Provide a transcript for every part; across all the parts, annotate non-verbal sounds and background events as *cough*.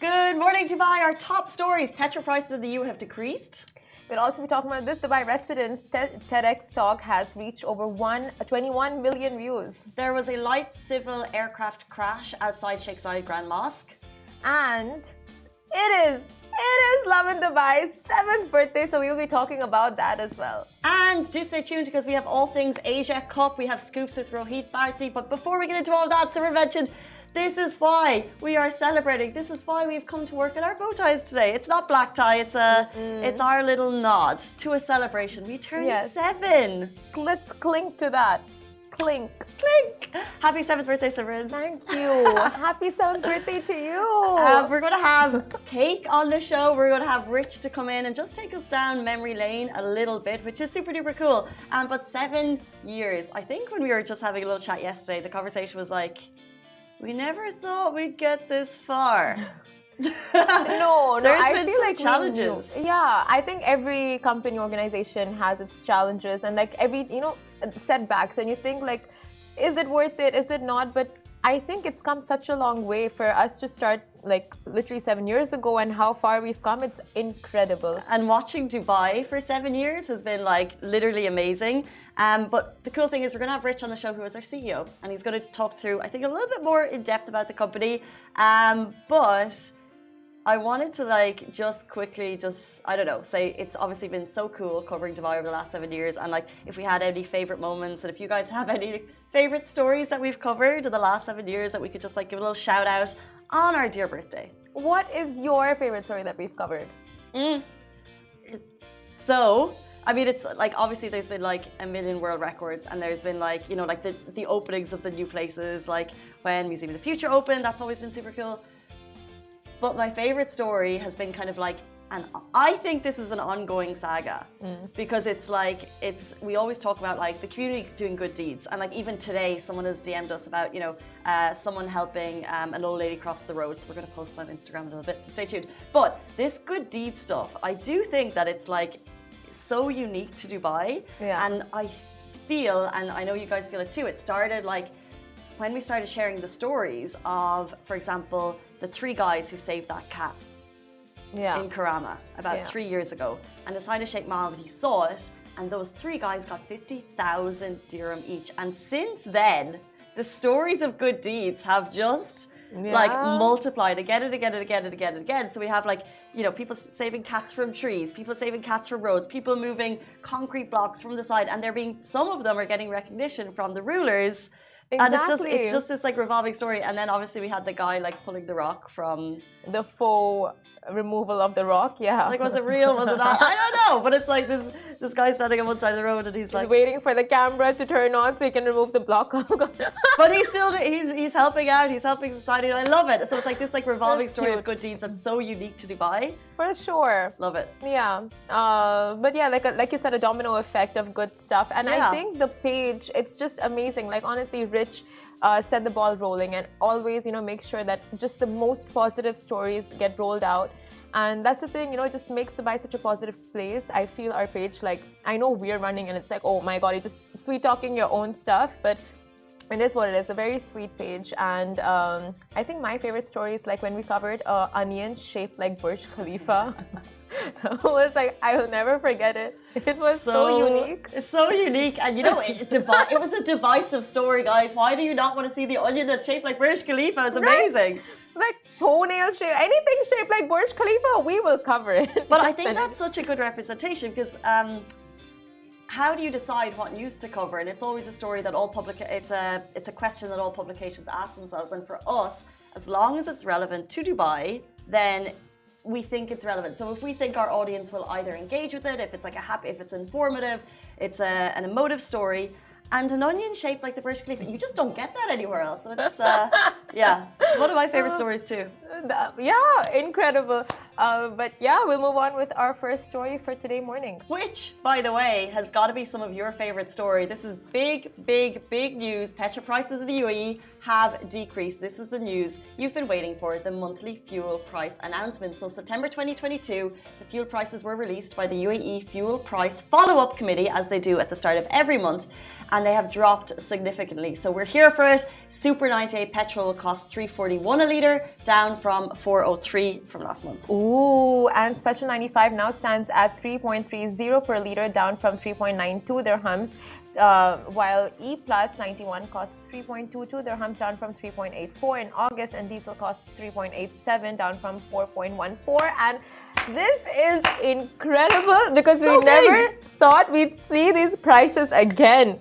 Good morning, Dubai. Our top stories petrol prices in the EU have decreased. We'll also be talking about this. Dubai residents TEDx talk has reached over one, uh, 21 million views. There was a light civil aircraft crash outside Sheikh Zayed Grand Mosque. And it is it is Lovin Dubai's seventh birthday, so we will be talking about that as well. And do stay tuned because we have all things Asia Cup. We have scoops with Rohit Bharti. But before we get into all that, Simran mentioned this is why we are celebrating. This is why we've come to work in our bow ties today. It's not black tie. It's a, mm. it's our little nod to a celebration. We turned yes. seven. Let's clink to that. Clink. Clink. Happy seventh birthday, Simran. Thank you. *laughs* Happy seventh birthday to you. Uh, we're going to have cake on the show. We're going to have Rich to come in and just take us down memory lane a little bit, which is super duper cool. Um, but seven years. I think when we were just having a little chat yesterday, the conversation was like, we never thought we'd get this far. *laughs* *laughs* no, no, There's I feel like challenges. Yeah, I think every company organization has its challenges and like every, you know, setbacks and you think like is it worth it? Is it not? But I think it's come such a long way for us to start like literally seven years ago and how far we've come. It's incredible. And watching Dubai for seven years has been like literally amazing. Um, but the cool thing is, we're going to have Rich on the show, who is our CEO, and he's going to talk through, I think, a little bit more in depth about the company. Um, but I wanted to like just quickly, just I don't know, say it's obviously been so cool covering Dubai over the last seven years, and like if we had any favorite moments, and if you guys have any favorite stories that we've covered in the last seven years, that we could just like give a little shout out on our dear birthday. What is your favorite story that we've covered? Mm. So I mean, it's like obviously there's been like a million world records, and there's been like you know like the the openings of the new places, like when Museum of the Future opened. That's always been super cool. But my favorite story has been kind of like, and I think this is an ongoing saga mm. because it's like it's we always talk about like the community doing good deeds, and like even today, someone has DM'd us about you know uh, someone helping um, an old lady cross the road. So we're going to post on Instagram a little bit, so stay tuned. But this good deed stuff, I do think that it's like so unique to Dubai. Yeah. And I feel, and I know you guys feel it too, it started like when we started sharing the stories of, for example, the three guys who saved that cat yeah. in Karama about yeah. three years ago. And the sign of Sheikh Mohammed, he saw it, and those three guys got 50,000 dirham each. And since then, the stories of good deeds have just yeah. like multiplied again and again and again and again and again. So we have like you know, people saving cats from trees, people saving cats from roads, people moving concrete blocks from the side, and they're being some of them are getting recognition from the rulers. Exactly. And it's just it's just this like revolving story. And then obviously we had the guy like pulling the rock from the faux removal of the rock. Yeah. Like was it real? Was it *laughs* not? I don't know. But it's like this this guy standing on one side of the road and he's like he's waiting for the camera to turn on so he can remove the block. *laughs* but he's still he's he's helping out. He's helping society. I love it. So it's like this like revolving that's story cute. of good deeds that's so unique to Dubai. For sure. Love it. Yeah. Uh, but yeah, like like you said, a domino effect of good stuff. And yeah. I think the page, it's just amazing. Like honestly, Rich uh, set the ball rolling and always, you know, make sure that just the most positive stories get rolled out. And that's the thing, you know, it just makes the Dubai such a positive place. I feel our page, like, I know we're running and it's like, oh my God, you're just sweet talking your own stuff. But it is what it is, a very sweet page. And um, I think my favorite story is like when we covered uh, onion shaped like Burj Khalifa. *laughs* *laughs* it was like I will never forget it. It was so, so unique. It's so unique, and you know, it, devi- it was a divisive story, guys. Why do you not want to see the onion that's shaped like Burj Khalifa? It's amazing. Right? Like toenail shape, anything shaped like Burj Khalifa, we will cover it. *laughs* But I think *laughs* that's such a good representation because. Um, how do you decide what news to cover? And it's always a story that all public it's a it's a question that all publications ask themselves. And for us, as long as it's relevant to Dubai, then we think it's relevant. So if we think our audience will either engage with it, if it's like a happy, if it's informative, it's a, an emotive story, and an onion shaped like the Burj Khalifa. You just don't get that anywhere else. So it's uh, *laughs* yeah, one of my favorite stories too. Yeah, incredible. Uh, but yeah, we'll move on with our first story for today morning. Which, by the way, has got to be some of your favorite story. This is big, big, big news. Petrol prices in the UAE have decreased. This is the news you've been waiting for the monthly fuel price announcement. So, September 2022, the fuel prices were released by the UAE Fuel Price Follow Up Committee, as they do at the start of every month, and they have dropped significantly. So, we're here for it. Super 98 petrol costs 341 a litre, down from 403 from last month. Ooh, and Special 95 now stands at 3.30 per litre, down from 3.92 dirhams. Uh, while E plus 91 costs 3.22 dirhams down from 3.84 in August, and diesel costs 3.87 down from 4.14. And this is incredible because we never thought we'd see these prices again.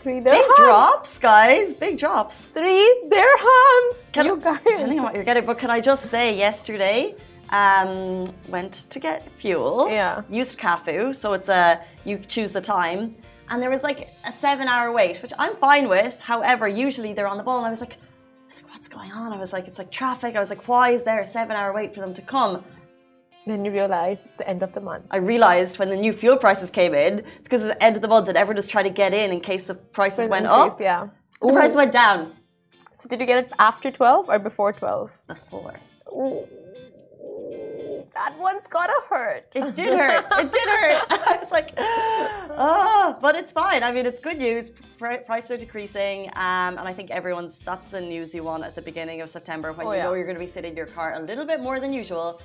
Three dirhams. Big drops, guys. Big drops. Three dirhams. Can you guys. Depending on what you're getting, but can I just say, yesterday, um, went to get fuel. Yeah. Used Cafu, so it's a you choose the time and there was like a seven hour wait, which I'm fine with. However, usually they're on the ball, and I was like, I was like, what's going on? I was like, it's like traffic. I was like, why is there a seven hour wait for them to come? Then you realize it's the end of the month. I realized when the new fuel prices came in, it's because it's the end of the month that everyone just tried to get in in case the prices went up. yeah. The Ooh. price went down. So did you get it after 12 or before 12? Before. Ooh that one's gotta hurt. It did hurt. It did hurt. *laughs* I was like, oh, but it's fine. I mean, it's good news. Prices are decreasing, um, and I think everyone's. That's the news you want at the beginning of September when oh, you yeah. know you're going to be sitting in your car a little bit more than usual.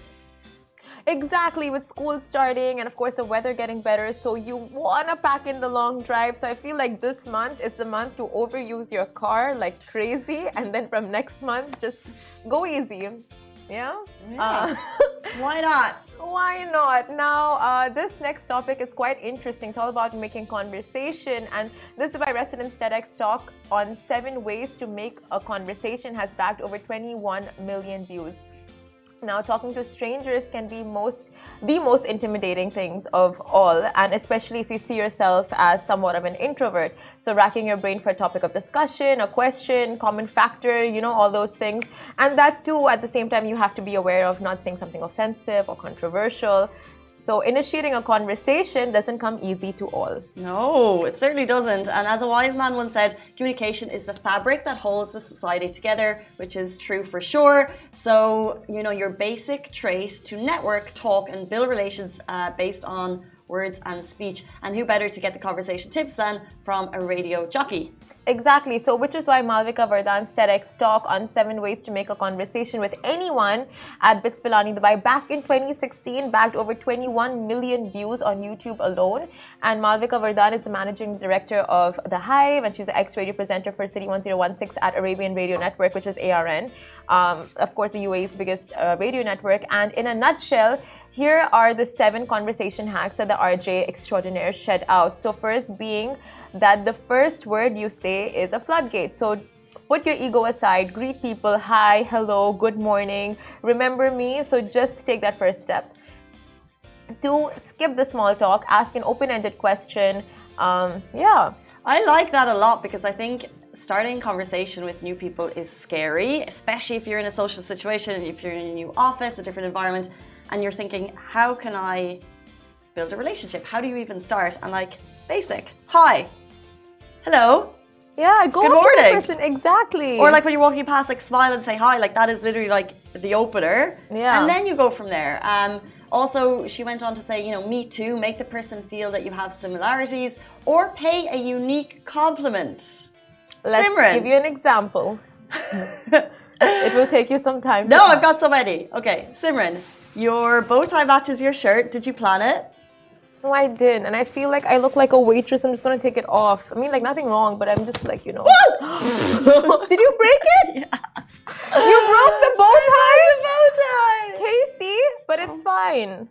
Exactly, with school starting and of course the weather getting better, so you wanna pack in the long drive. So I feel like this month is the month to overuse your car like crazy, and then from next month just go easy. Yeah. yeah. Uh, *laughs* Why not? Why not? Now, uh, this next topic is quite interesting. It's all about making conversation, and this Dubai Resident's TEDx talk on seven ways to make a conversation has bagged over 21 million views. Now, talking to strangers can be most the most intimidating things of all, and especially if you see yourself as somewhat of an introvert. So, racking your brain for a topic of discussion, a question, common factor, you know, all those things, and that too, at the same time, you have to be aware of not saying something offensive or controversial. So initiating a conversation doesn't come easy to all. No, it certainly doesn't. And as a wise man once said, communication is the fabric that holds the society together, which is true for sure. So, you know, your basic trait to network, talk, and build relations uh, based on words and speech. And who better to get the conversation tips than from a radio jockey? Exactly. So, which is why Malavika Varadan's TEDx talk on seven ways to make a conversation with anyone at BITS Pilani Dubai back in 2016 bagged over 21 million views on YouTube alone. And Malavika Varadan is the managing director of The Hive, and she's the ex radio presenter for City 1016 at Arabian Radio Network, which is ARN. Um, of course, the UAE's biggest uh, radio network. And in a nutshell, here are the seven conversation hacks that the RJ extraordinaire shed out. So, first being that the first word you say is a floodgate. So, put your ego aside, greet people, hi, hello, good morning, remember me. So, just take that first step. Two, skip the small talk, ask an open ended question. Um, yeah. I like that a lot because I think starting conversation with new people is scary, especially if you're in a social situation, if you're in a new office, a different environment and you're thinking, how can I build a relationship? How do you even start? And like, basic, hi, hello. Yeah, go Good morning. person exactly. Or like when you're walking past, like smile and say hi. Like that is literally like the opener. Yeah. And then you go from there. Um, also, she went on to say, you know, me too. Make the person feel that you have similarities, or pay a unique compliment. Let's Simran. give you an example. *laughs* it will take you some time. No, I've got so many. Okay, Simran, your bow tie matches your shirt. Did you plan it? No, I didn't. And I feel like I look like a waitress. I'm just going to take it off. I mean, like, nothing wrong, but I'm just like, you know. *gasps* Did you break it? *laughs* Yeah. You broke the bow tie? the bow tie. Casey, but it's fine.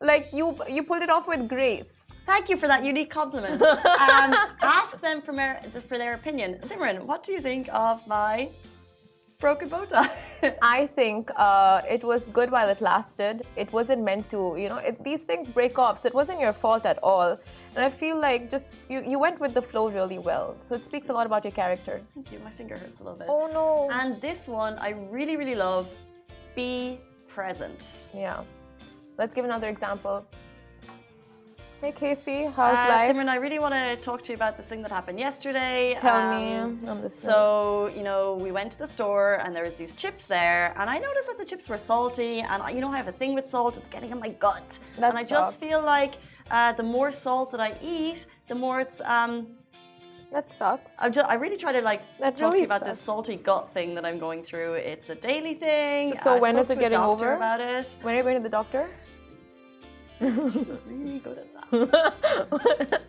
Like, you, you pulled it off with grace. Thank you for that unique compliment. *laughs* um, ask them for, for their opinion. Simran, what do you think of my broken bow tie? *laughs* I think uh, it was good while it lasted. It wasn't meant to, you know, it, these things break off, so it wasn't your fault at all. And I feel like just you, you went with the flow really well. So it speaks a lot about your character. Thank you. My finger hurts a little bit. Oh no. And this one I really, really love. Be present. Yeah. Let's give another example. Hey Casey, how's uh, life? Simran, I really want to talk to you about this thing that happened yesterday. Tell um, me. so, you know, we went to the store and there was these chips there, and I noticed that the chips were salty, and you know, I have a thing with salt; it's getting in my gut, that and I sucks. just feel like uh, the more salt that I eat, the more it's um, That sucks. I'm just, I really try to like That talk to you about sucks. this salty gut thing that I'm going through. It's a daily thing. So I when is it getting over? About it. When are you going to the doctor? She's really good at that.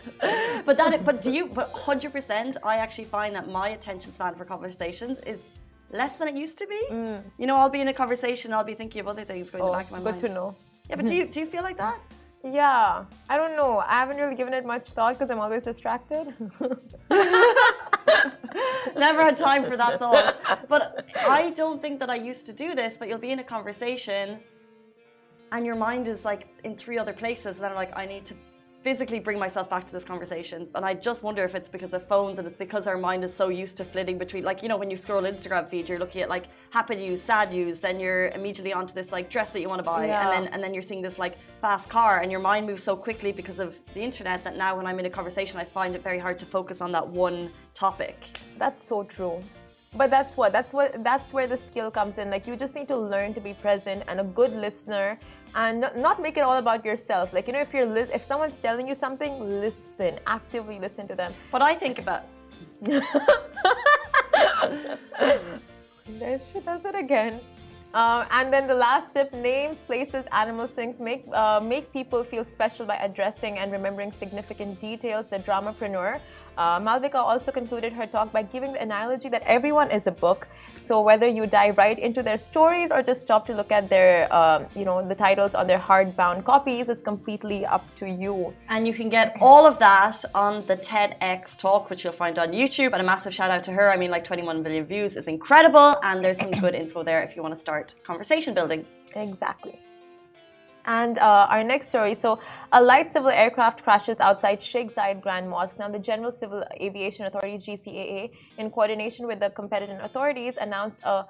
but that, but do you? But hundred percent, I actually find that my attention span for conversations is less than it used to be. Mm. You know, I'll be in a conversation, I'll be thinking of other things going in oh, the back of my oh, good mind. to know. Yeah, but do you do you feel like that? Yeah, I don't know. I haven't really given it much thought because I'm always distracted. *laughs* Never had time for that thought. *laughs* But I don't think that I used to do this. But you'll be in a conversation, and your mind is like in three other places. And then I'm like, I need to physically bring myself back to this conversation. And I just wonder if it's because of phones and it's because our mind is so used to flitting between, like, you know, when you scroll Instagram feed, you're looking at like happy news, sad news, then you're immediately onto this like dress that you want to buy. Yeah. And then and then you're seeing this like fast car and your mind moves so quickly because of the internet that now when I'm in a conversation, I find it very hard to focus on that one topic. That's so true. But that's what that's what that's where the skill comes in. Like you just need to learn to be present and a good listener, and not, not make it all about yourself. Like you know, if you're li- if someone's telling you something, listen, actively listen to them. what I think about *laughs* There she does it again. Uh, and then the last tip: names, places, animals, things make uh, make people feel special by addressing and remembering significant details. The dramapreneur uh, Malavika also concluded her talk by giving the analogy that everyone is a book. So whether you dive right into their stories or just stop to look at their, um, you know, the titles on their hardbound copies is completely up to you. And you can get all of that on the TEDx talk, which you'll find on YouTube. And a massive shout out to her. I mean, like 21 million views is incredible. And there's some good info there if you want to start conversation building. Exactly. And uh, our next story so, a light civil aircraft crashes outside Sheikh Zayed Grand Mosque. Now, the General Civil Aviation Authority, GCAA, in coordination with the competent authorities, announced a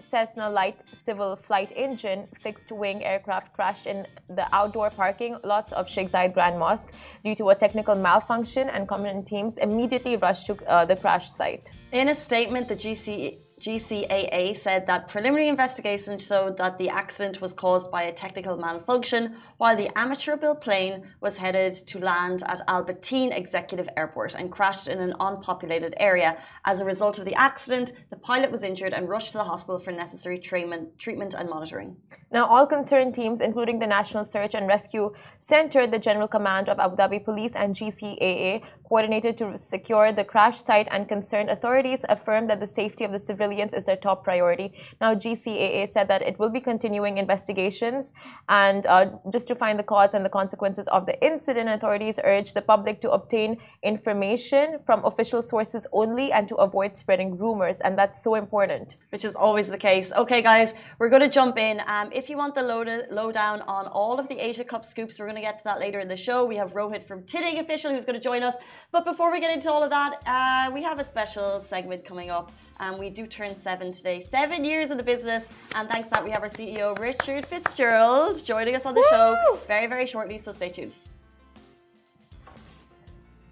Cessna light civil flight engine fixed wing aircraft crashed in the outdoor parking lots of Sheikh Zayed Grand Mosque due to a technical malfunction, and competent teams immediately rushed to uh, the crash site. In a statement, the GC, GCAA said that preliminary investigations showed that the accident was caused by a technical malfunction while the amateur built plane was headed to land at Al Bateen Executive Airport and crashed in an unpopulated area. As a result of the accident, the pilot was injured and rushed to the hospital for necessary treatment, treatment and monitoring. Now, all concerned teams, including the National Search and Rescue Center, the General Command of Abu Dhabi Police, and GCAA, coordinated to secure the crash site, and concerned authorities affirmed that the safety of the civilians is their top priority. Now, GCAA said that it will be continuing investigations and uh, just to find the cause and the consequences of the incident. Authorities urged the public to obtain information from official sources only and to avoid spreading rumors, and that's so important. Which is always the case. Okay, guys, we're going to jump in. Um, if you want the lowdown on all of the Asia Cup scoops, we're going to get to that later in the show. We have Rohit from Tiding Official who's going to join us. But before we get into all of that, uh, we have a special segment coming up. And we do turn seven today. Seven years in the business. And thanks to that, we have our CEO, Richard Fitzgerald, joining us on the Woo! show very, very shortly. So stay tuned.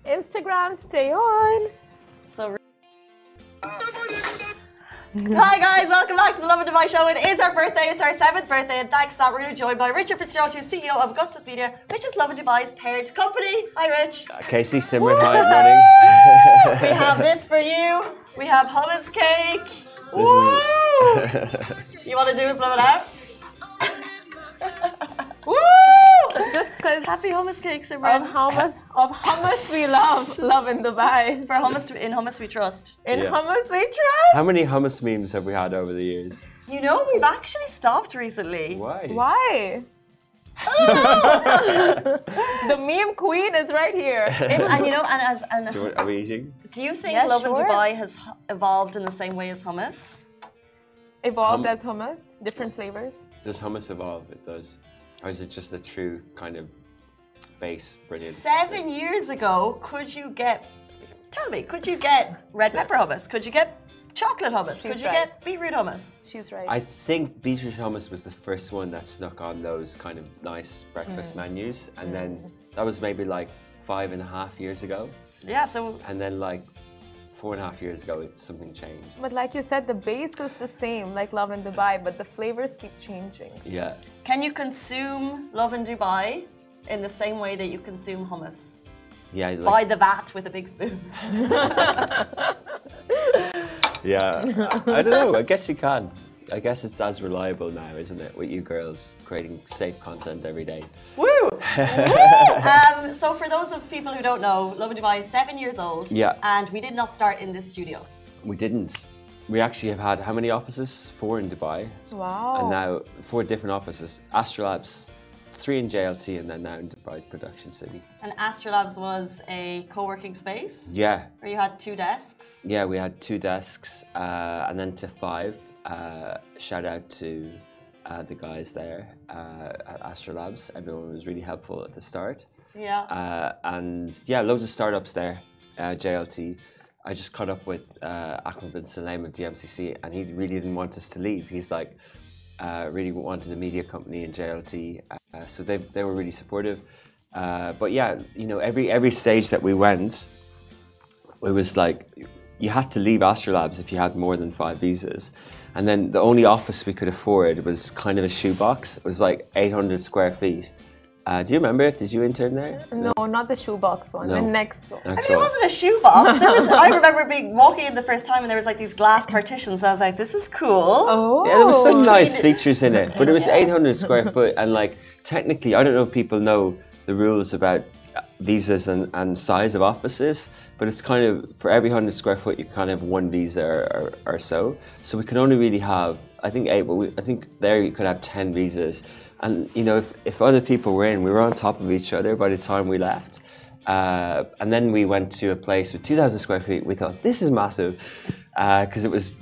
Instagram, stay on. Hi guys, welcome back to the Lovin Dubai show. It is our birthday, it's our seventh birthday, and thanks to that, we're going to be joined by Richard Fitzgerald, who's CEO of Augustus Media, which is Lovin Dubai's parent company. Hi, Rich. Uh, Casey Simran, hi, morning. *laughs* We have this for you. We have hummus cake. Woo! *laughs* you want to do it, blow it out? Woo! *laughs* Just because Happy hummus cakes cake, of Simran. how of how much we love *laughs* love in Dubai. For hummus, in hummus we trust. In Yeah. hummus we trust. How many hummus memes have we had over the years? You know, we've actually stopped recently. Why? Why? *laughs* the meme queen is right here. It's- and you know, and as and So what are we eating? do you think Yeah, Lovin. Dubai has evolved in the same way as hummus? Evolved Hum- as hummus, different flavors. Does hummus evolve? It does. Or is it just the true kind of base brilliant? Seven years ago, could you get? Tell me, could you get red pepper hummus? Could you get chocolate hummus? She's could you right. get beetroot hummus? She's right. I think beetroot hummus was the first one that snuck on those kind of nice breakfast Mm. menus, and then that was maybe like five and a half years ago, Yeah. So and then like four and a half years ago, it, something changed. but like you said, the base is the same, like Lovin Dubai, but the flavors keep changing. Yeah. can you consume Lovin Dubai in the same way that you consume hummus? Yeah, like, buy the vat with a big spoon. *laughs* yeah, I, I don't know. I guess you can. I guess it's as reliable now, isn't it? With you girls creating safe content every day. Woo! *laughs* um, so, for those of people who don't know, Lovin Dubai is seven years old. Yeah. And we did not start in this studio. We didn't. We actually have had how many offices? Four in Dubai. Wow. And now four different offices. Astrolabs, three in JLT, and then now in Dubai Production City. And Astrolabs was a co working space? Yeah. Where you had two desks? Yeah, we had two desks, uh, and then to five. Uh, shout out to uh, the guys there uh, at Astrolabs. Everyone was really helpful at the start. Yeah. Uh, and yeah, loads of startups there. Uh, JLT. I just caught up with uh, Ahmed bin Sulayem of DMCC, and he really didn't want us to leave. He's like, uh, really wanted a media company in JLT, uh, so they, they were really supportive. Uh, but yeah, you know, every every stage that we went, it was like you had to leave Astrolabs if you had more than five visas. And then the only office we could afford was kind of a shoebox. It was like 800 square feet. Uh, do you remember it? Did you intern there? No, not the shoebox one. No. The next one. I mean, it wasn't a shoebox. There was, I *laughs* remember being walking in the first time, and there was like these glass partitions. And I was like, "This is cool." Oh. Yeah, there was some nice Between- features in it, but it was *laughs* 800 square foot, and like technically, I don't know if people know the rules about visas and, and size of offices, but it's kind of for every 100 square foot, you kind of have one visa or, or, or so. So we can only really have, I think eight, but we, I think there you could have 10 visas. And you know, if, if other people were in, we were on top of each other by the time we left. Uh, and then we went to a place with 2,000 square feet. We thought this is massive because it was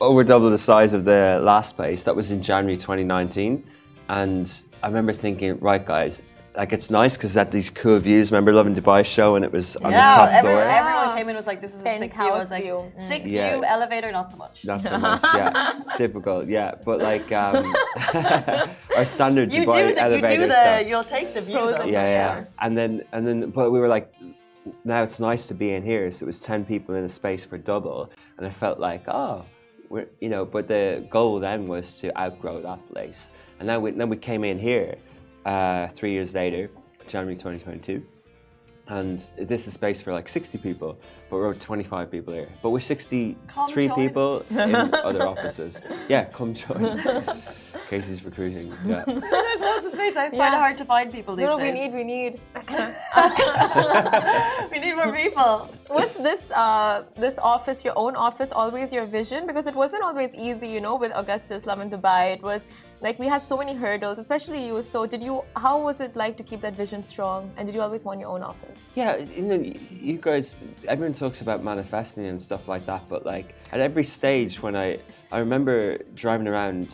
over double the size of the last place. That was in January 2019. And I remember thinking, right, guys, like it's nice because at these cool views. Remember Lovin Dubai show and it was on Yeah, the top every, floor. everyone came in and was like, "This is a sick view." I was Penthouse like, view. Mm. "Sick Yeah. view, elevator, not so much." Not so *laughs* much, yeah. Typical, yeah. But like um, *laughs* our standard You Dubai do the, you do the, stuff. you'll take the view. Though. and yeah, yeah. sure. And then and then but we were like now it's nice to be in here. So it was ten people in a space for double. And I felt like, oh, we're you know, but the goal then was to outgrow that place. And then we then we came in here uh, three years later, January twenty twenty two. And this is space for like 60 people, but we're 25 people here. But we're 63 people in *laughs* other offices. Yeah, come join. *laughs* Casey's recruiting. *laughs* Yeah. There's loads of space. I find Yeah. it hard to find people these No, days. we need, we need. *laughs* we need more people. Was this uh, this office your own office always your vision? Because it wasn't always easy, you know, with Augustus, Lovin Dubai. It was like we had so many hurdles, especially you. So did you? How was it like to keep that vision strong? And did you always want your own office? Yeah, you know, you guys, everyone talks about manifesting and stuff like that, but like at every stage when I, I remember driving around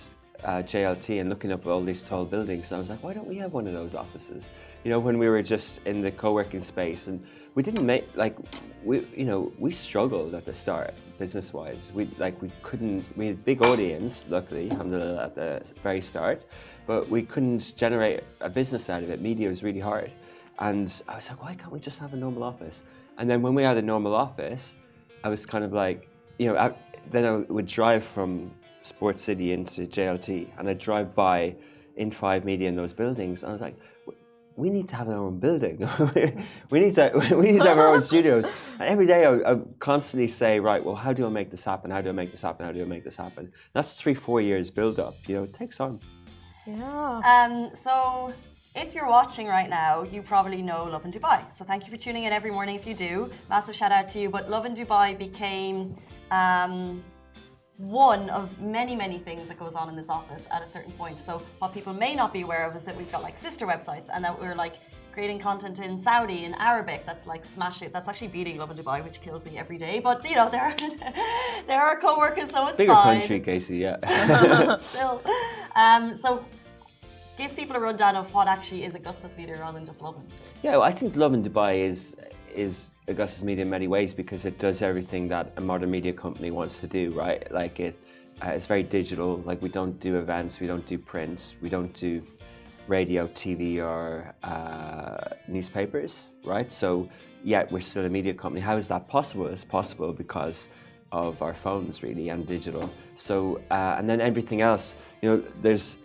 uh, JLT and looking up all these tall buildings, and I was like, why don't we have one of those offices? You know, when we were just in the co-working space, and we didn't make like, we, you know, we struggled at the start business-wise. We like we couldn't. We had a big audience, luckily, alhamdulillah, at the very start, but we couldn't generate a business out of it. Media was really hard. And I was like, why can't we just have a normal office? And then when we had a normal office, I was kind of like, you know, I, then I would drive from Sports City into JLT and I'd drive by in Five Media in those buildings. And I was like, we need to have our own building. *laughs* we need to *laughs* we need to have our own studios. *laughs* And every day I, I constantly say, right, well, how do I make this happen? How do I make this happen? How do I make this happen? That's three, four years build up. You know, it takes time. Yeah. Um, so if you're watching right now, you probably know Lovin Dubai. So thank you for tuning in every morning if you do. Massive shout out to you. But Lovin Dubai became um, one of many, many things that goes on in this office at a certain point. So what people may not be aware of is that we've got like sister websites and that we're like creating content in Saudi in Arabic that's like smashing that's actually beating Lovin Dubai, which kills me every day. But you know, there are *laughs* there are co-workers, so it's Bigger fine. country, Casey, yeah. *laughs* *laughs* Still. Um, so give people a rundown of what actually is Augustus Media rather than just Lovin. Yeah, well, I think Love in Dubai is is Augustus Media in many ways because it does everything that a modern media company wants to do, right? Like it, uh, it's very digital. Like we don't do events, we don't do prints, we don't do radio, TV, or uh, newspapers, right? So yeah, we're still a media company. How is that possible? It's possible because of our phones, really, and digital. So uh, and then everything else, you know, there's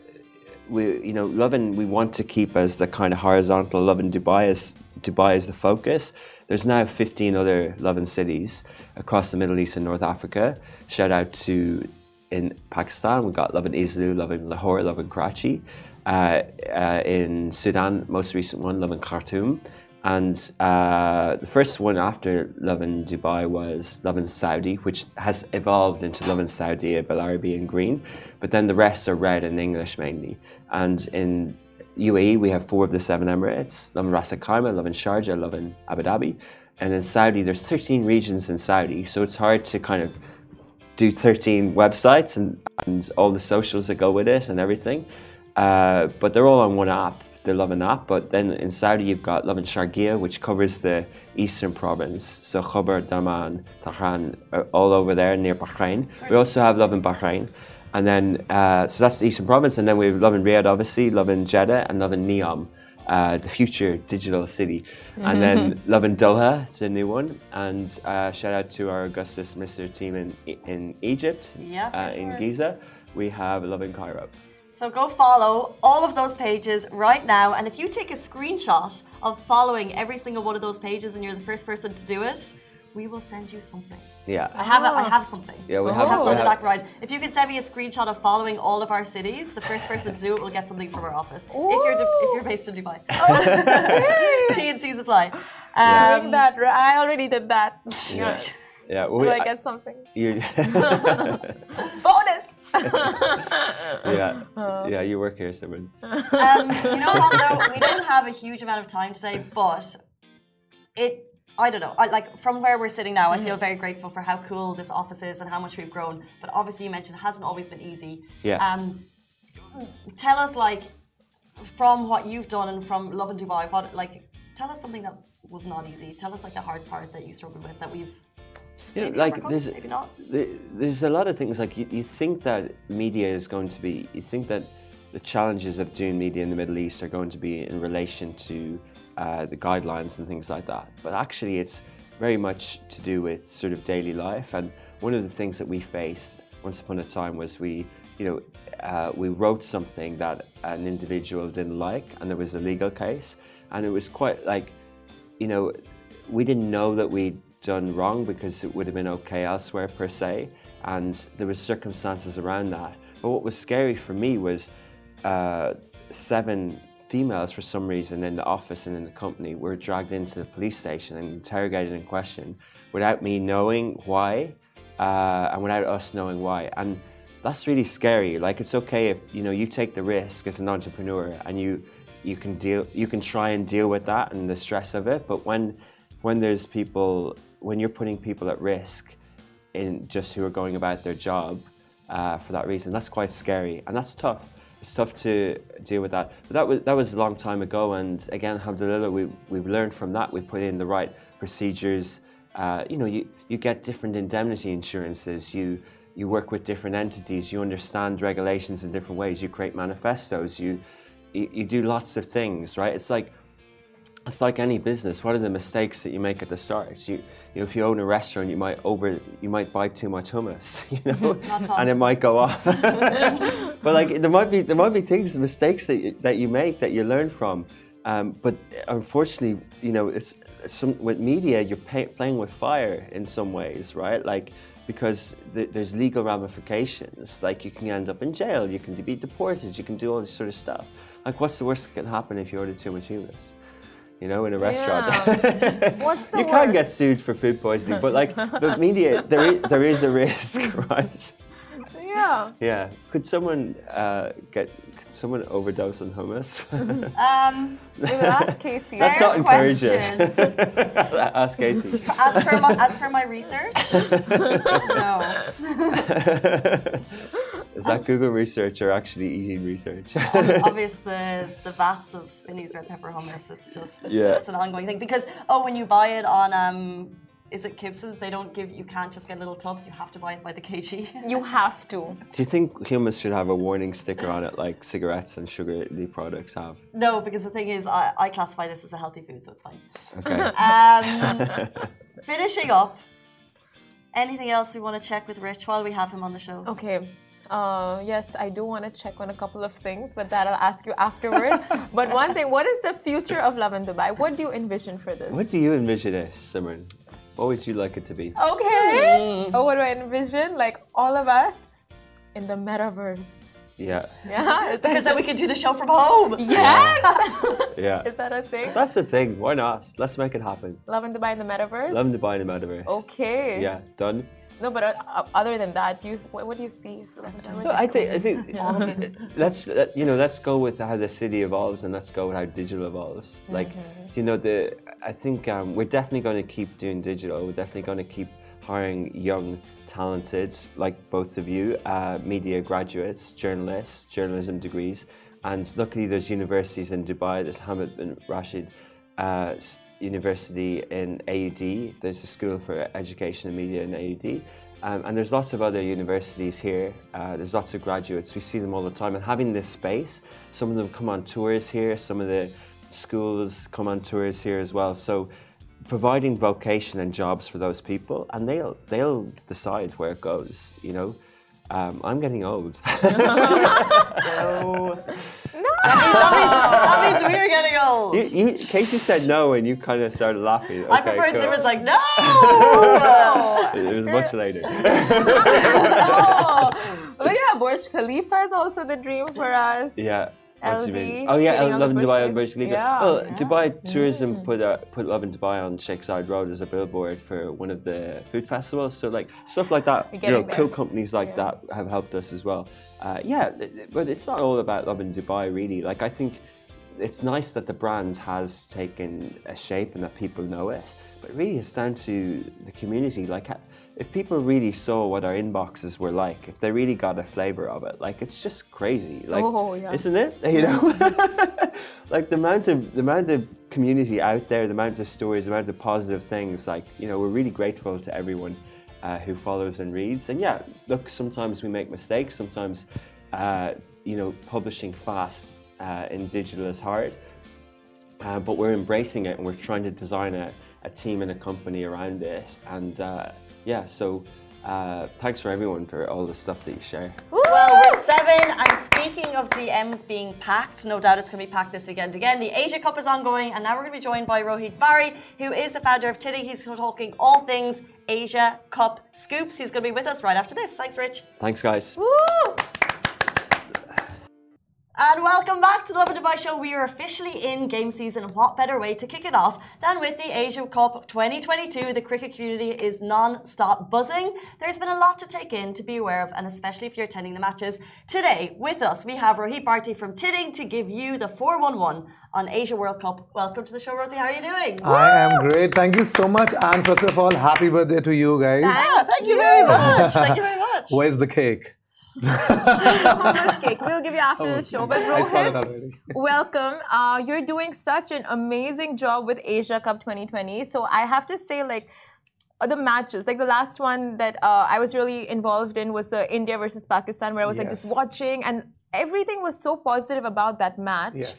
we, you know, Lovin we want to keep as the kind of horizontal Lovin Dubai as Dubai is the focus. There's now 15 other Lovin cities across the Middle East and North Africa. Shout out to in Pakistan, we've got Lovin Isloo, Lovin Lahore, Lovin Karachi. Uh, uh, in Sudan, most recent one, Lovin Khartoum. And uh, the first one after Lovin Dubai was Lovin Saudi, which has evolved into Lovin Saudi, Balarabi, and Green. But then the rest are red and English mainly. And in UAE, we have four of the seven Emirates Lovin Ras Al Khaimah, Lovin Sharjah, Lovin Abu Dhabi. And in Saudi, there's 13 regions in Saudi. So it's hard to kind of do 13 websites and, and all the socials that go with it and everything. Uh, but they're all on one app the Lovin app. But then in Saudi, you've got Lovin Sharqiya, which covers the eastern province. So Khobar, Dammam, Dhahran, all over there near Bahrain. We also have Lovin Bahrain. And then, uh, so that's the eastern province. And then we have Lovin Riyadh, obviously, Lovin Jeddah, and Lovin Neom. Uh, the future digital city. And then *laughs* Lovin Doha, it's a new one. And uh, shout out to our Augustus Mr. team in, in Egypt, yeah, uh, in Giza. We have Lovin Cairo. So go follow all of those pages right now. And if you take a screenshot of following every single one of those pages and you're the first person to do it, we will send you something. Yeah. I have oh. I have something. Yeah, we have, have something have... back right. If you can send me a screenshot of following all of our cities, the first person to do it will get something from our office. Ooh. If you're if you're based in Dubai. *laughs* T and C's apply. Um, yeah. that I already did that. Yeah. *laughs* Yeah. Well, do I, I get something? You... *laughs* Bonus. yeah, yeah, you work here, Simon. Um, you know what? Though we don't have a huge amount of time today, but it. I don't know. I, like from where we're sitting now, I feel mm-hmm. very grateful for how cool this office is and how much we've grown. But obviously, you mentioned it hasn't always been easy. Yeah. Um, tell us, like, from what you've done and from Lovin Dubai, what like, tell us something that was not easy. Tell us like the hard part that you struggled with that we've Yeah, know, like there's there's a lot of things like you, you think that media is going to be you think that the challenges of doing media in the Middle East are going to be in relation to uh, the guidelines and things like that. But actually it's very much to do with sort of daily life. And one of the things that we faced once upon a time was we you know uh, we wrote something that an individual didn't like and there was a legal case. And it was quite like you know we didn't know that we'd done wrong because it would have been okay elsewhere per se, and there was circumstances around that. But what was scary for me was uh, seven females, for some reason, in the office and in the company, were dragged into the police station and interrogated and questioned without me knowing why, uh, and without us knowing why. And that's really scary. Like it's okay if you know you take the risk as an entrepreneur and you you can deal you can try and deal with that and the stress of it. But when when there's people when you're putting people at risk in just who are going about their job uh, for that reason, that's quite scary and that's tough. It's tough to deal with that. But that was that was a long time ago, and again, alhamdulillah, we we've learned from that. We put in the right procedures. Uh, you know, you, you get different indemnity insurances. You you work with different entities. You understand regulations in different ways. You create manifestos. You you, you do lots of things, right? It's like it's like any business. What are the mistakes that you make at the start? You, you know, if you own a restaurant, you might over, you might buy too much hummus, *laughs* you know, *laughs* and it might go off. *laughs* but like there might be there might be things, mistakes that you, that you make that you learn from. Um, but unfortunately, you know, it's some with media, you're pay, playing with fire in some ways, right? Like because th- there's legal ramifications. Like you can end up in jail, you can be deported, you can do all this sort of stuff. Like what's the worst that can happen if you order too much hummus? You know, in a restaurant. Yeah. *laughs* What's the you worst? can get sued for food poisoning, but like the *laughs* media, there is, there is a risk, *laughs* right? Yeah. Yeah. Could someone uh, get? Could someone overdose on hummus? um, ask Casey. That's not encouraging. ask Casey. As per my, my research, no. Is that Google research or actually eating research? *laughs* Obviously, the, the vats of Spinneys red pepper hummus. It's just yeah. it's an ongoing thing because oh, when you buy it on um, is it Kibsons? They don't give you can't just get little tubs. You have to buy it by the kg. *laughs* You have to. Do you think hummus should have a warning sticker on it like cigarettes and sugary products have? No, because the thing is, I, I classify this as a healthy food, so it's fine. Okay. *laughs* Um, finishing up. Anything else we want to check with Rich while we have him on the show? Okay. Uh, yes, I do want to check on a couple of things, but that I'll ask you afterwards. *laughs* but one thing, what is the future of Lovin Dubai? What do you envision for this? What do you envision it, Simran? What would you like it to be? Okay. Mm. Oh, what do I envision? Like all of us in the metaverse. Yeah. Yeah. because then we can do the show from home. *laughs* Yes. *laughs* yeah. Is that a thing? That's a thing. Why not? Let's make it happen. Lovin Dubai in the metaverse. Love in Dubai in the metaverse. Okay. Yeah. Done. No, but uh, other than that, you what, what do you see? No, I think I think *laughs* let's you know let's go with how the city evolves and let's go with how digital evolves. Like mm-hmm. you know the I think um, we're definitely going to keep doing digital. We're definitely going to keep hiring young, talented like both of you, uh, media graduates, journalists, journalism degrees, and luckily there's universities in Dubai. There's Hamad bin Rashid. Uh, University in AUD. There's a School for Education and Media in AUD. Um, and there's lots of other universities here. Uh, there's lots of graduates. We see them all the time. And having this space, some of them come on tours here. Some of the schools come on tours here as well. So providing vocation and jobs for those people, and they'll they'll decide where it goes. You know. Um, I'm getting old. *laughs* no. no. That means, that, means, that, means, we're getting old. You, you, Casey said no, and you kind of started laughing. Okay, I prefer cool. Zimmer's like, no! it was much *laughs* later. oh. But yeah, Burj Khalifa is also the dream for us. Yeah. LD. Oh yeah, Lovin Dubai on Burj Khalifa. Yeah. Well, yeah. Dubai Tourism mm. put uh, put Lovin Dubai on Sheikh Zayed Road as a billboard for one of the food festivals. So like stuff like that, you know, there. cool companies like yeah. that have helped us as well. Uh, yeah, but it's not all about Lovin Dubai really. Like I think it's nice that the brand has taken a shape and that people know it. Really, it's down to the community. Like if people really saw what our inboxes were like, if they really got a flavor of it, like it's just crazy. Like, oh, yeah. isn't it? *laughs* You know, *laughs* like the amount of the amount of community out there, the amount of stories, the amount of positive things. Like, you know, we're really grateful to everyone uh, who follows and reads. And yeah, look, sometimes we make mistakes. Sometimes, uh, you know, publishing fast uh, in digital is hard. Uh, but we're embracing it and we're trying to design a, a team and a company around it. And uh, yeah, so uh, thanks for everyone for all the stuff that you share. Well, we're seven. And speaking of DMs being packed, no doubt it's going to be packed this weekend again. The Asia Cup is ongoing, and now we're going to be joined by Rohit Bharti, who is the founder of Tiddy. He's talking all things Asia Cup scoops. He's going to be with us right after this. Thanks, Rich. Thanks, guys. Woo! And welcome back to the Lovin Dubai show. We are officially in game season. What better way to kick it off than with the Asia Cup 2022? The cricket community is non-stop buzzing. There's been a lot to take in, to be aware of, and especially if you're attending the matches. Today, with us, we have Rohit Bharti from Tiding to give you the 411 on Asia World Cup. Welcome to the show, Rohit. How are you doing? I am great. Thank you so much. And first of all, happy birthday to you guys. Yeah, thank you very much. Thank you very *laughs* much. Where's the cake? Cake. We'll give you after oh, the show. But Rohit, welcome. Uh, you're doing such an amazing job with Asia Cup 2020. So I have to say, like, uh, the matches, like the last one that uh, I was really involved in was the India versus Pakistan, where I was yes. like just watching, and everything was so positive about that match. Yes.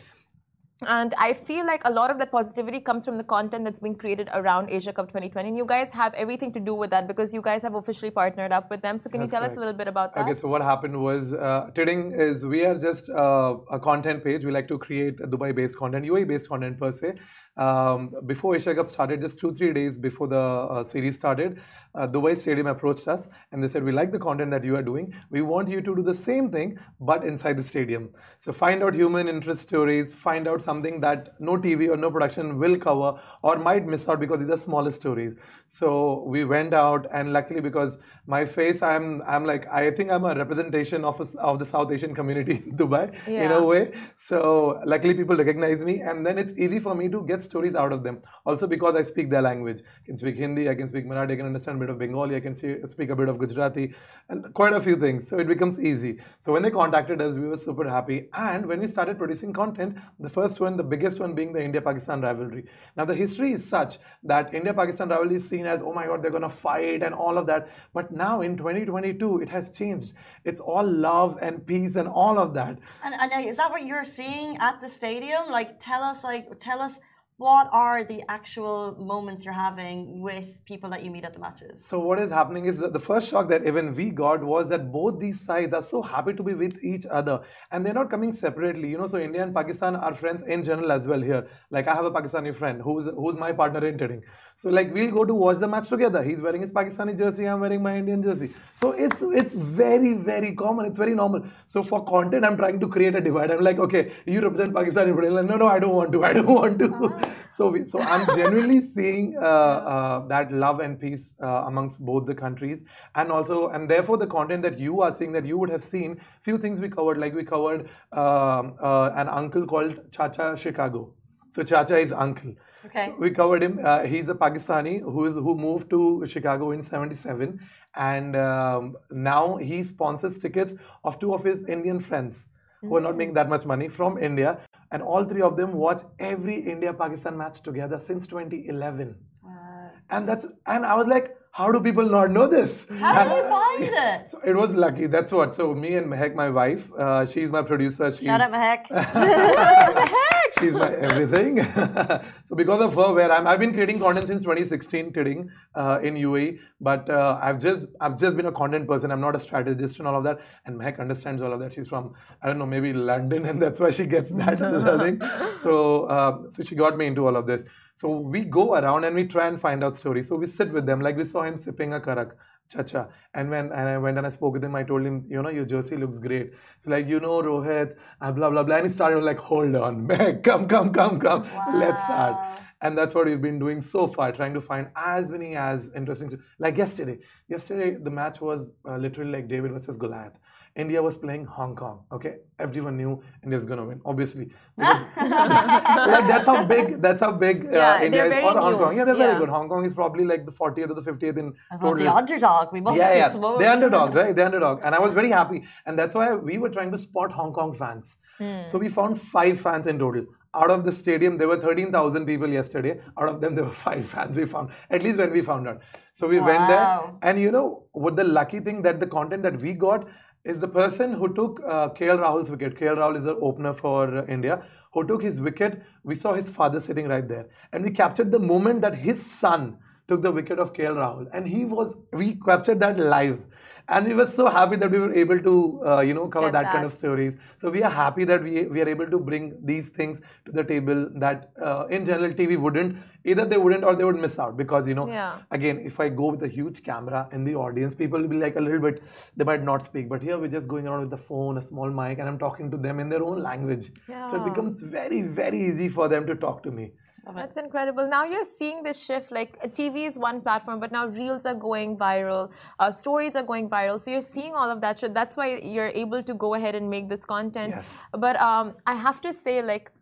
And I feel like a lot of that positivity comes from the content that's being created around Asia Cup 2020. And you guys have everything to do with that because you guys have officially partnered up with them. So can that's you tell us a little bit about that? Okay, so what happened was uh, Tiding is we are just uh, a content page. We like to create Dubai-based content, UAE-based content per se. Um, before Asia Cup started, just two three days before the uh, series started, uh, Dubai Stadium approached us and they said, We like the content that you are doing. We want you to do the same thing, but inside the stadium. So find out human interest stories, find out something that no TV or no production will cover or might miss out because these are smaller stories. So we went out, and luckily, because my face, I'm I'm like, I think I'm a representation of, a, of the South Asian community in Dubai yeah. in a way. So luckily, people recognize me, and then it's easy for me to get stories out of them. Also, because I speak their language, I can speak Hindi, I can speak Marathi, I can understand a bit of Bengali, I can see, speak a bit of Gujarati, and quite a few things. So it becomes easy. So when they contacted us, we were super happy. And when we started producing content, the first one, the biggest one being the India-Pakistan rivalry. Now the history is such that India-Pakistan rivalry is seen as, oh my God, they're going to fight and all of that. But now in 2022, it has changed. It's all love and peace and all of that. And, and is that what you're seeing at the stadium? Like, tell us, like, tell us what are the actual moments you're having with people that you meet at the matches? So what is happening is that the first shock that even we got was that both these sides are so happy to be with each other and they're not coming separately. You know, so India and Pakistan are friends in general as well here. Like I have a Pakistani friend who's who's my partner in Tiding. So like we'll go to watch the match together. He's wearing his Pakistani jersey, I'm wearing my Indian jersey. So it's it's very very common. It's very normal. So for content, I'm trying to create a divide. I'm like, okay, you represent Pakistan. Like, no, no, I don't want to. I don't want to. Ah. *laughs* so we, so I'm genuinely seeing uh, uh, that love and peace uh, amongst both the countries, and also and therefore the content that you are seeing that you would have seen few things we covered like we covered um, uh, an uncle called Chacha Chicago. So Chacha is uncle. Okay. So we covered him. Uh, he's a Pakistani who is who moved to Chicago in '77, and um, now he sponsors tickets of two of his Indian friends who are not making that much money from India and all three of them watch every India Pakistan match together since 2011. Wow. And that's and I was like, how do people not know this? How did you find it? So it was lucky. That's what. So me and Mehek, my wife, uh, she's my producer. She's, Shout out Mehek. *laughs* *laughs* she's my everything. *laughs* so because of her, where I'm, I've been creating content since 2016, kidding, uh, in UAE. But uh, I've just I've just been a content person. I'm not a strategist and all of that. And Mehek understands all of that. She's from I don't know maybe London, and that's why she gets that learning. So uh, so she got me into all of this. So we go around and we try and find out stories. So we sit with them, like we saw him sipping a karak, chacha. And when and I went and I spoke with him, I told him, you know, your jersey looks great. So like, you know, Rohit, uh, blah blah blah. And he started like, hold on, *laughs* man, come, come, come, come, wow. let's start. And that's what we've been doing so far, trying to find as many as interesting. Like yesterday, yesterday the match was uh, literally like David versus Goliath. India was playing Hong Kong. Okay, everyone knew India's gonna win, obviously. *laughs* like that's how big. That's how big uh, yeah, India is. Or Hong Kong. Yeah, they're yeah. very good. Hong Kong is probably like the 40th or the 50th in total. The underdog. We must yeah, yeah. The underdog, right? The underdog. And I was very happy, and that's why we were trying to spot Hong Kong fans. Hmm. So we found five fans in total out of the stadium, there were 13,000 people yesterday. Out of them, there were five fans we found, at least when we found out. So we wow. went there. And you know, what the lucky thing that the content that we got is the person who took uh, KL Rahul's wicket. KL Rahul is the opener for uh, India. Who took his wicket? We saw his father sitting right there, and we captured the moment that his son took the wicket of KL Rahul, and he was. We captured that live and we were so happy that we were able to uh, you know cover that, that, kind of stories. So we are happy that we, we are able to bring these things to the table that uh, in general tv wouldn't either they wouldn't or they would miss out. Because you know yeah. again if i go with a huge camera in the audience people will be like a little bit they might not speak. But here we're just going around with the phone a small mic and i'm talking to them in their own language. Yeah. so it becomes very very easy for them to talk to me that's incredible. Now you're seeing this shift. Like TV is one platform, but now reels are going viral, uh, stories are going viral. So you're seeing all of that. So that's why you're able to go ahead and make this content. Yes. But um, I have to say, like,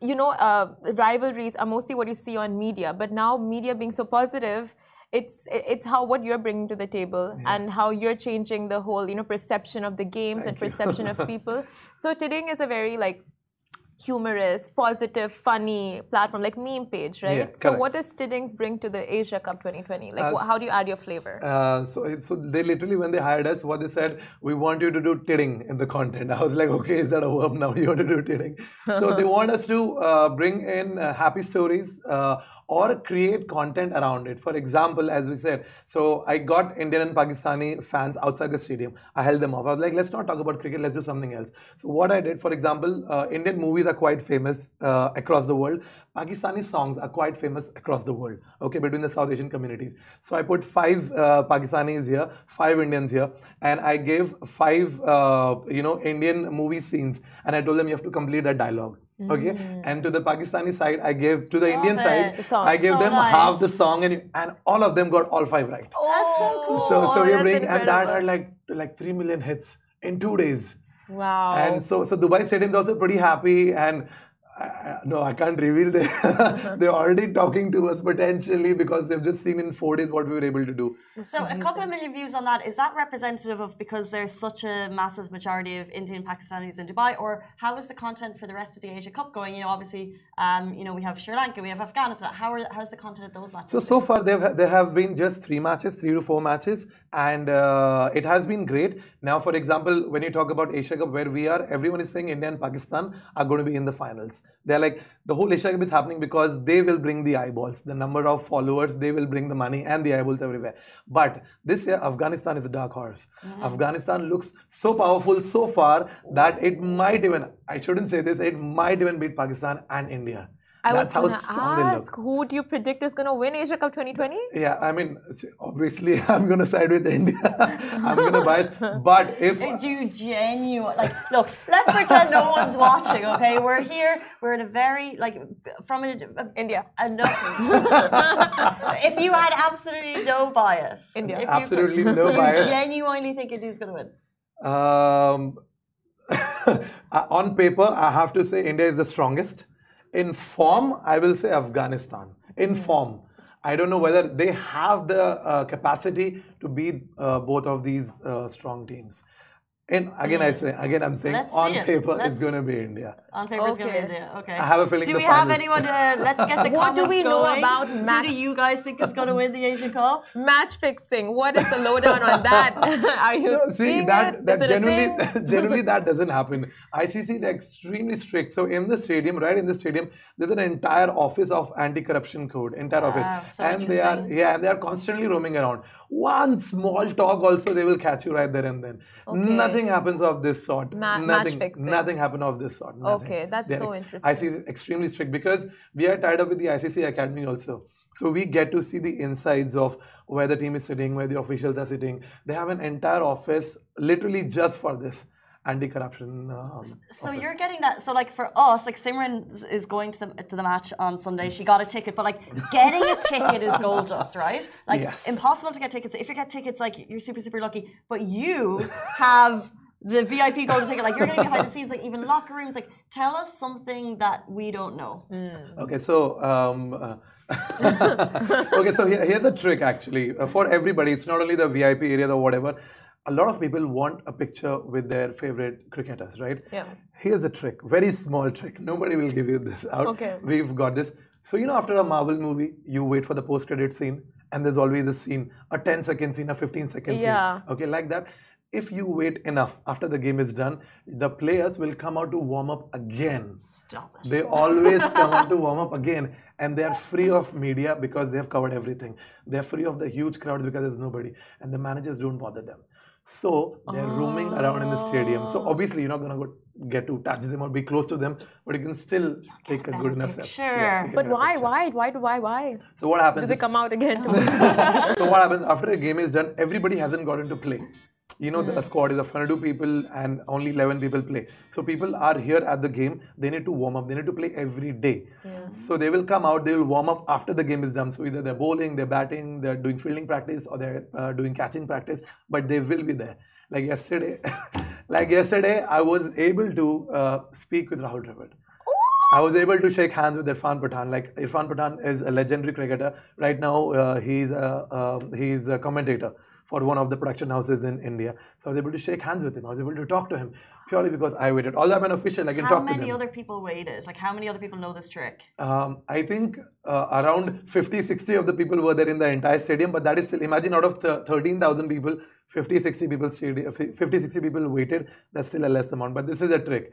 you know, uh, rivalries are mostly what you see on media. But now media being so positive, it's it's how what you're bringing to the table yeah. and how you're changing the whole you know perception of the games Thank and perception of *laughs* people. So Tiding is a very like humorous, positive, funny platform like meme page, right? Yeah, so what does Tiding's bring to the Asia Cup 2020? Like, uh, how do you add your flavor? Uh, so, so they literally when they hired us, what they said, we want you to do tiding in the content. *laughs* I was like, okay, is that a verb now? *laughs* You want to do tiding? *laughs* so they want us to uh, bring in uh, happy stories uh, or create content around it. For example, as we said, so I got Indian and Pakistani fans outside the stadium. I held them off. I was like, let's not talk about cricket, let's do something else. So what I did, for example, uh, Indian movies are quite famous uh, across the world. Pakistani songs are quite famous across the world, okay, between the South Asian communities. So I put five uh, Pakistanis here, five Indians here, and I gave five, uh, you know, Indian movie scenes, and I told them you have to complete that dialogue okay? Mm. and to the pakistani side i gave to the Love indian it. side i gave so them nice. half the song and and all of them got all five right. Oh, that's so cool. So so we're bringing and that are like like 3 million hits in two days. Wow. And so so dubai stadium is also pretty happy and no, I can't reveal. They *laughs* they're already talking to us potentially because they've just seen in four days what we were able to do. So a couple of million views on that is that representative of because there's such a massive majority of Indian Pakistanis in Dubai, or how is the content for the rest of the Asia Cup going? You know, obviously, um, you know we have Sri Lanka, we have Afghanistan. How are how's the content of those matches? So so far there there have been just three matches, three to four matches. And uh, it has been great. Now, for example, when you talk about Asia Cup, where we are, everyone is saying India and Pakistan are going to be in the finals. They're like the whole Asia Cup is happening because they will bring the eyeballs, the number of followers, they will bring the money and the eyeballs everywhere. But this year, Afghanistan is a dark horse. Mm-hmm. Afghanistan looks so powerful so far that it might even, I shouldn't say this, it might even beat Pakistan and India. I That's was going to ask, who do you predict is going to win Asia Cup 2020? Yeah, I mean, obviously, *laughs* I'm going to side with India. *laughs* I'm going to bias. *laughs* But if. Do you genuine. Like, look, let's pretend no one's watching, okay? We're here, we're in a very, like, from a, a, India. A no, if you had absolutely no bias. India. Absolutely you, no bias. Do you genuinely think India's going to win? Um, on paper, I have to say India is the strongest. In form, I will say Afghanistan. In hmm. form. I don't know whether they have the uh, capacity to beat uh, both of these uh, strong teams. And again, I hmm. say again, I'm saying let's on paper it. it's going to be India. On paper, okay. it's going to be India. Okay. I have a feeling. Do we have anyone? Uh, *laughs* let's get the What do we know about match? Who do you guys think is going to win the Asian Cup? *laughs* Match fixing. What is the lowdown on that? *laughs* Are you no, see that it? that generally generally that doesn't happen. ICC is extremely strict. So in the stadium, right in the stadium, there's an entire office of anti-corruption code, entire wow, office, so and they are yeah, and they are constantly roaming around. One small talk also they will catch you right there and then. Okay. Nothing happens of this sort. Ma- nothing, match fixing. Nothing happened of this sort. Nothing. Okay, that's They're so interesting. ICC is extremely strict because we are tied up with the ICC Academy also. So we get to see the insides of where the team is sitting, where the officials are sitting. They have an entire office literally just for this anti-corruption. Um, so office. you're getting that. So like for us, like Simran is going to the to the match on Sunday. She got a ticket, but like getting a ticket is gold dust, right? Like yes. impossible to get tickets. If you get tickets, like you're super super lucky. But you have the VIP golden ticket. Like you're getting behind the scenes, like even locker rooms. Like tell us something that we don't know. Mm. Okay, so. Um, uh, *laughs* okay, so here, here's the trick actually uh, for everybody. It's not only the VIP area or whatever a lot of people want a picture with their favorite cricketers, right? Yeah. Here's a trick, very small trick. Nobody will give you this out. Okay. We've got this. So, you know, after a Marvel movie, you wait for the post credit scene, and there's always a scene, a 10 second scene, a 15 second yeah. scene. Okay, like that. If you wait enough after the game is done, the players will come out to warm up again. Stop it. They always come out to warm up again, and they are free of media because they have covered everything. They're free of the huge crowds because there's nobody, and the managers don't bother them. So they're oh. roaming around in the stadium. So oh. obviously you're not gonna go get to touch them or be close to them, but you can still take a good enough step. Sure. Yes, but why, why, why, why, why? So what happens? Do they come out again? *laughs* so what happens after a game is done? Everybody hasn't got into play you know, mm. the hmm. squad is of 102 people and only 11 people play. So people are here at the game. They need to warm up. They need to play every day. Yeah. So they will come out. They will warm up after the game is done. So either they're bowling, they're batting, they're doing fielding practice, or they're uh, doing catching practice. But they will be there. Like yesterday, *laughs* like yesterday, I was able to uh, speak with Rahul Dravid. I was able to shake hands with Irfan Pathan. Like Irfan Pathan is a legendary cricketer. Right now, uh, he's a uh, he's a commentator for one of the production houses in India. So I was able to shake hands with him. I was able to talk to him purely because I waited. Although I'm an official, I can how talk to him. How many other people waited? Like how many other people know this trick? Um, I think uh, around 50, 60 of the people were there in the entire stadium. But that is still, imagine out of 13,000 people, 50, 60 people, 50, 60 people waited. That's still a less amount. But this is a trick.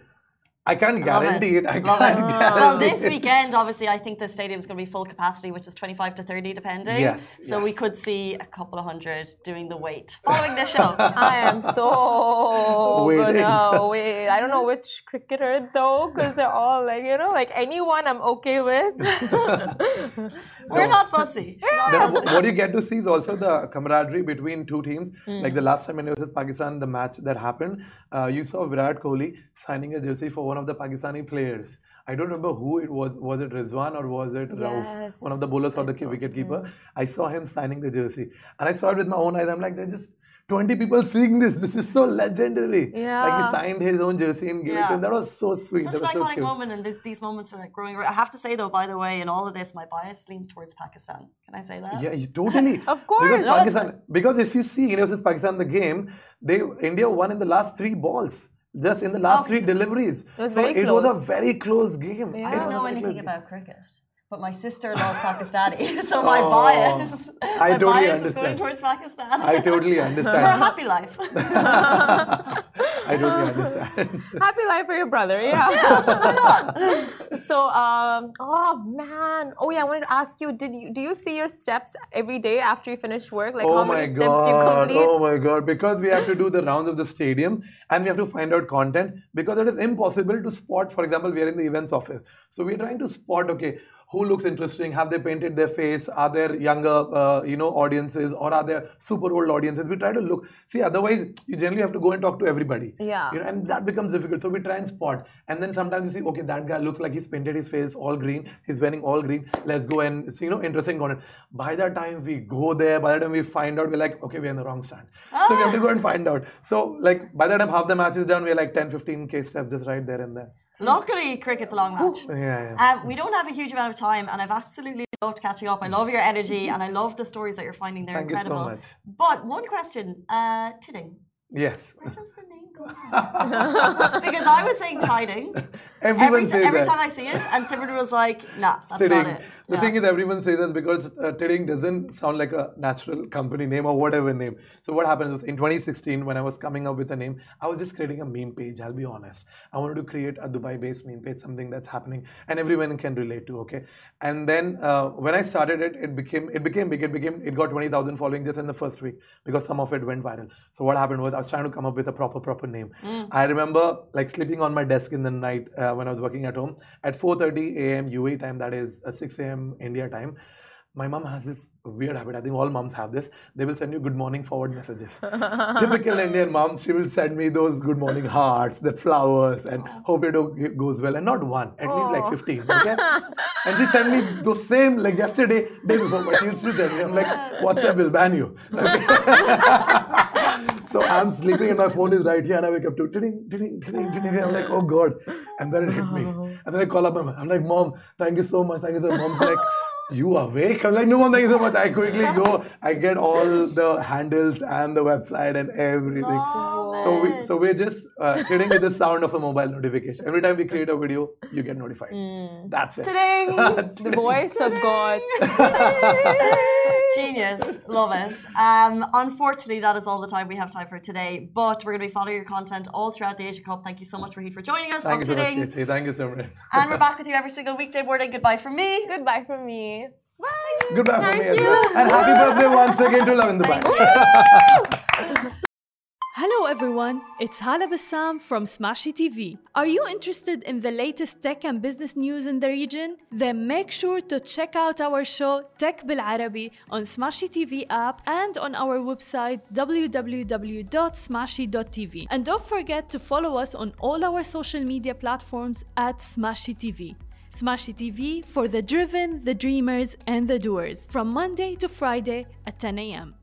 I can't guarantee it. it. I Love can't it. guarantee Well, this weekend, obviously, I think the stadium is going to be full capacity, which is 25 to 30, depending. Yes. So yes. we could see a couple of hundred doing the wait following this show. *laughs* I am so Waiting. gonna wait. I don't know which cricketer though, because they're all like, you know, like anyone I'm okay with. *laughs* We're not fussy. Yeah. what you get to see is also the camaraderie between two teams. Mm. Like the last time when it was Pakistan, the match that happened, uh, you saw Virat Kohli signing a jersey for one one of the Pakistani players. I don't remember who it was. Was it Rizwan or was it yes, Rauf, one of the bowlers or the wicket keeper? Mm. I saw him signing the jersey, and I saw it with my own eyes. I'm like, they're just 20 people seeing this. This is so legendary. Yeah. Like he signed his own jersey and gave yeah. it to him. That was so sweet. Such that an iconic so moment, and th- these moments are like growing. I have to say though, by the way, in all of this, my bias leans towards Pakistan. Can I say that? Yeah, totally. *laughs* of course. Because no, Pakistan. Because if you see, you know, since Pakistan the game, they India won in the last three balls just in the last oh, three deliveries. It was very so close. It was a very close game. Yeah. I don't know anything about cricket. But my sister loves Pakistani, *laughs* so *laughs* my oh, bias, I my totally bias understand. is going towards Pakistan. I totally understand. *laughs* For a happy life. I totally understand. Happy life for your brother, yeah. yeah so, um, oh man, oh yeah, I wanted to ask you: Did you do you see your steps every day after you finish work? Like oh how many God. steps you complete? Oh my god! Because we have to do the rounds of the stadium and we have to find out content because it is impossible to spot. For example, we are in the events office, so we're trying to spot. Okay, who looks interesting have they painted their face are there younger uh, you know audiences or are there super old audiences? We try to look see otherwise you generally have to go and talk to everybody. Yeah. You know and that becomes difficult. So we try and spot. And then sometimes you see okay that guy looks like he's painted his face all green he's wearing all green let's go and see you know interesting content by the time we go there by the time we find out we're like okay we're in the wrong stand. Ah. so we have to go and find out. So like by the time half the match is done we're like 10 15 k steps just right there and there Luckily, cricket's a long match. Yeah, yeah. Um, we don't have a huge amount of time, and I've absolutely loved catching up. I love your energy, and I love the stories that you're finding. They're Thank incredible. You so much. But one question, uh, Tiding. Yes. Where does the name go *laughs* because I was saying tiding. *laughs* Everyone every, every that. time I see it, and Simran was like, "Nah, that's Tiding. not it." The yeah. thing is, everyone says that because uh, doesn't sound like a natural company name or whatever name. So what happens is in 2016, when I was coming up with a name, I was just creating a meme page. I'll be honest. I wanted to create a Dubai-based meme page, something that's happening and everyone can relate to. Okay. And then uh, when I started it, it became it became big. It became it got 20,000 following just in the first week because some of it went viral. So what happened was I was trying to come up with a proper proper name. Mm. I remember like sleeping on my desk in the night uh, when I was working at home at 4:30 a.m. UAE time. That is uh, 6 a.m. India time, my mom has this weird habit. I think all moms have this. They will send you good morning forward messages. *laughs* Typical Indian mom, she will send me those good morning hearts, the flowers, and Aww. hope it goes well. And not one, at Aww. least like 15. Okay? and she sent me those same, like yesterday, day before, but she'll still send me. I'm like, *laughs* WhatsApp will ban you. *laughs* so I'm sleeping and my phone is right here and I wake up to ting, ting, ting, ting, I'm like, oh God. And then it hit me. Oh. And then I call up my mom. I'm like, Mom, thank you so much. Thank you so much. Mom's like, you awake? I'm like, no, mom, thank you so much. I quickly go. I get all the handles and the website and everything. so we so we're just uh, kidding with the sound of a mobile notification. Every time we create a video, you get notified. Mm. That's it. Today *laughs* the voice of God. Genius. Love it. Um, unfortunately, that is all the time we have time for today. But we're going to be following your content all throughout the Asia Cup. Thank you so much, Rohit, for joining us. Thank you so much, Casey. Thank you so much. and we're back with you every single weekday morning. Goodbye from me. Goodbye from me. Bye. Goodbye Thank from me you. as well. And happy birthday once again to Lovin Dubai. Hello everyone, it's Hala Bassam from Smashi TV. Are you interested in the latest tech and business news in the region? Then make sure to check out our show Tech Bil Arabi on Smashi TV app and on our website www.smashi.tv. And don't forget to follow us on all our social media platforms at Smashi TV. Smashi TV for the driven, the dreamers, and the doers from Monday to Friday at 10 a.m.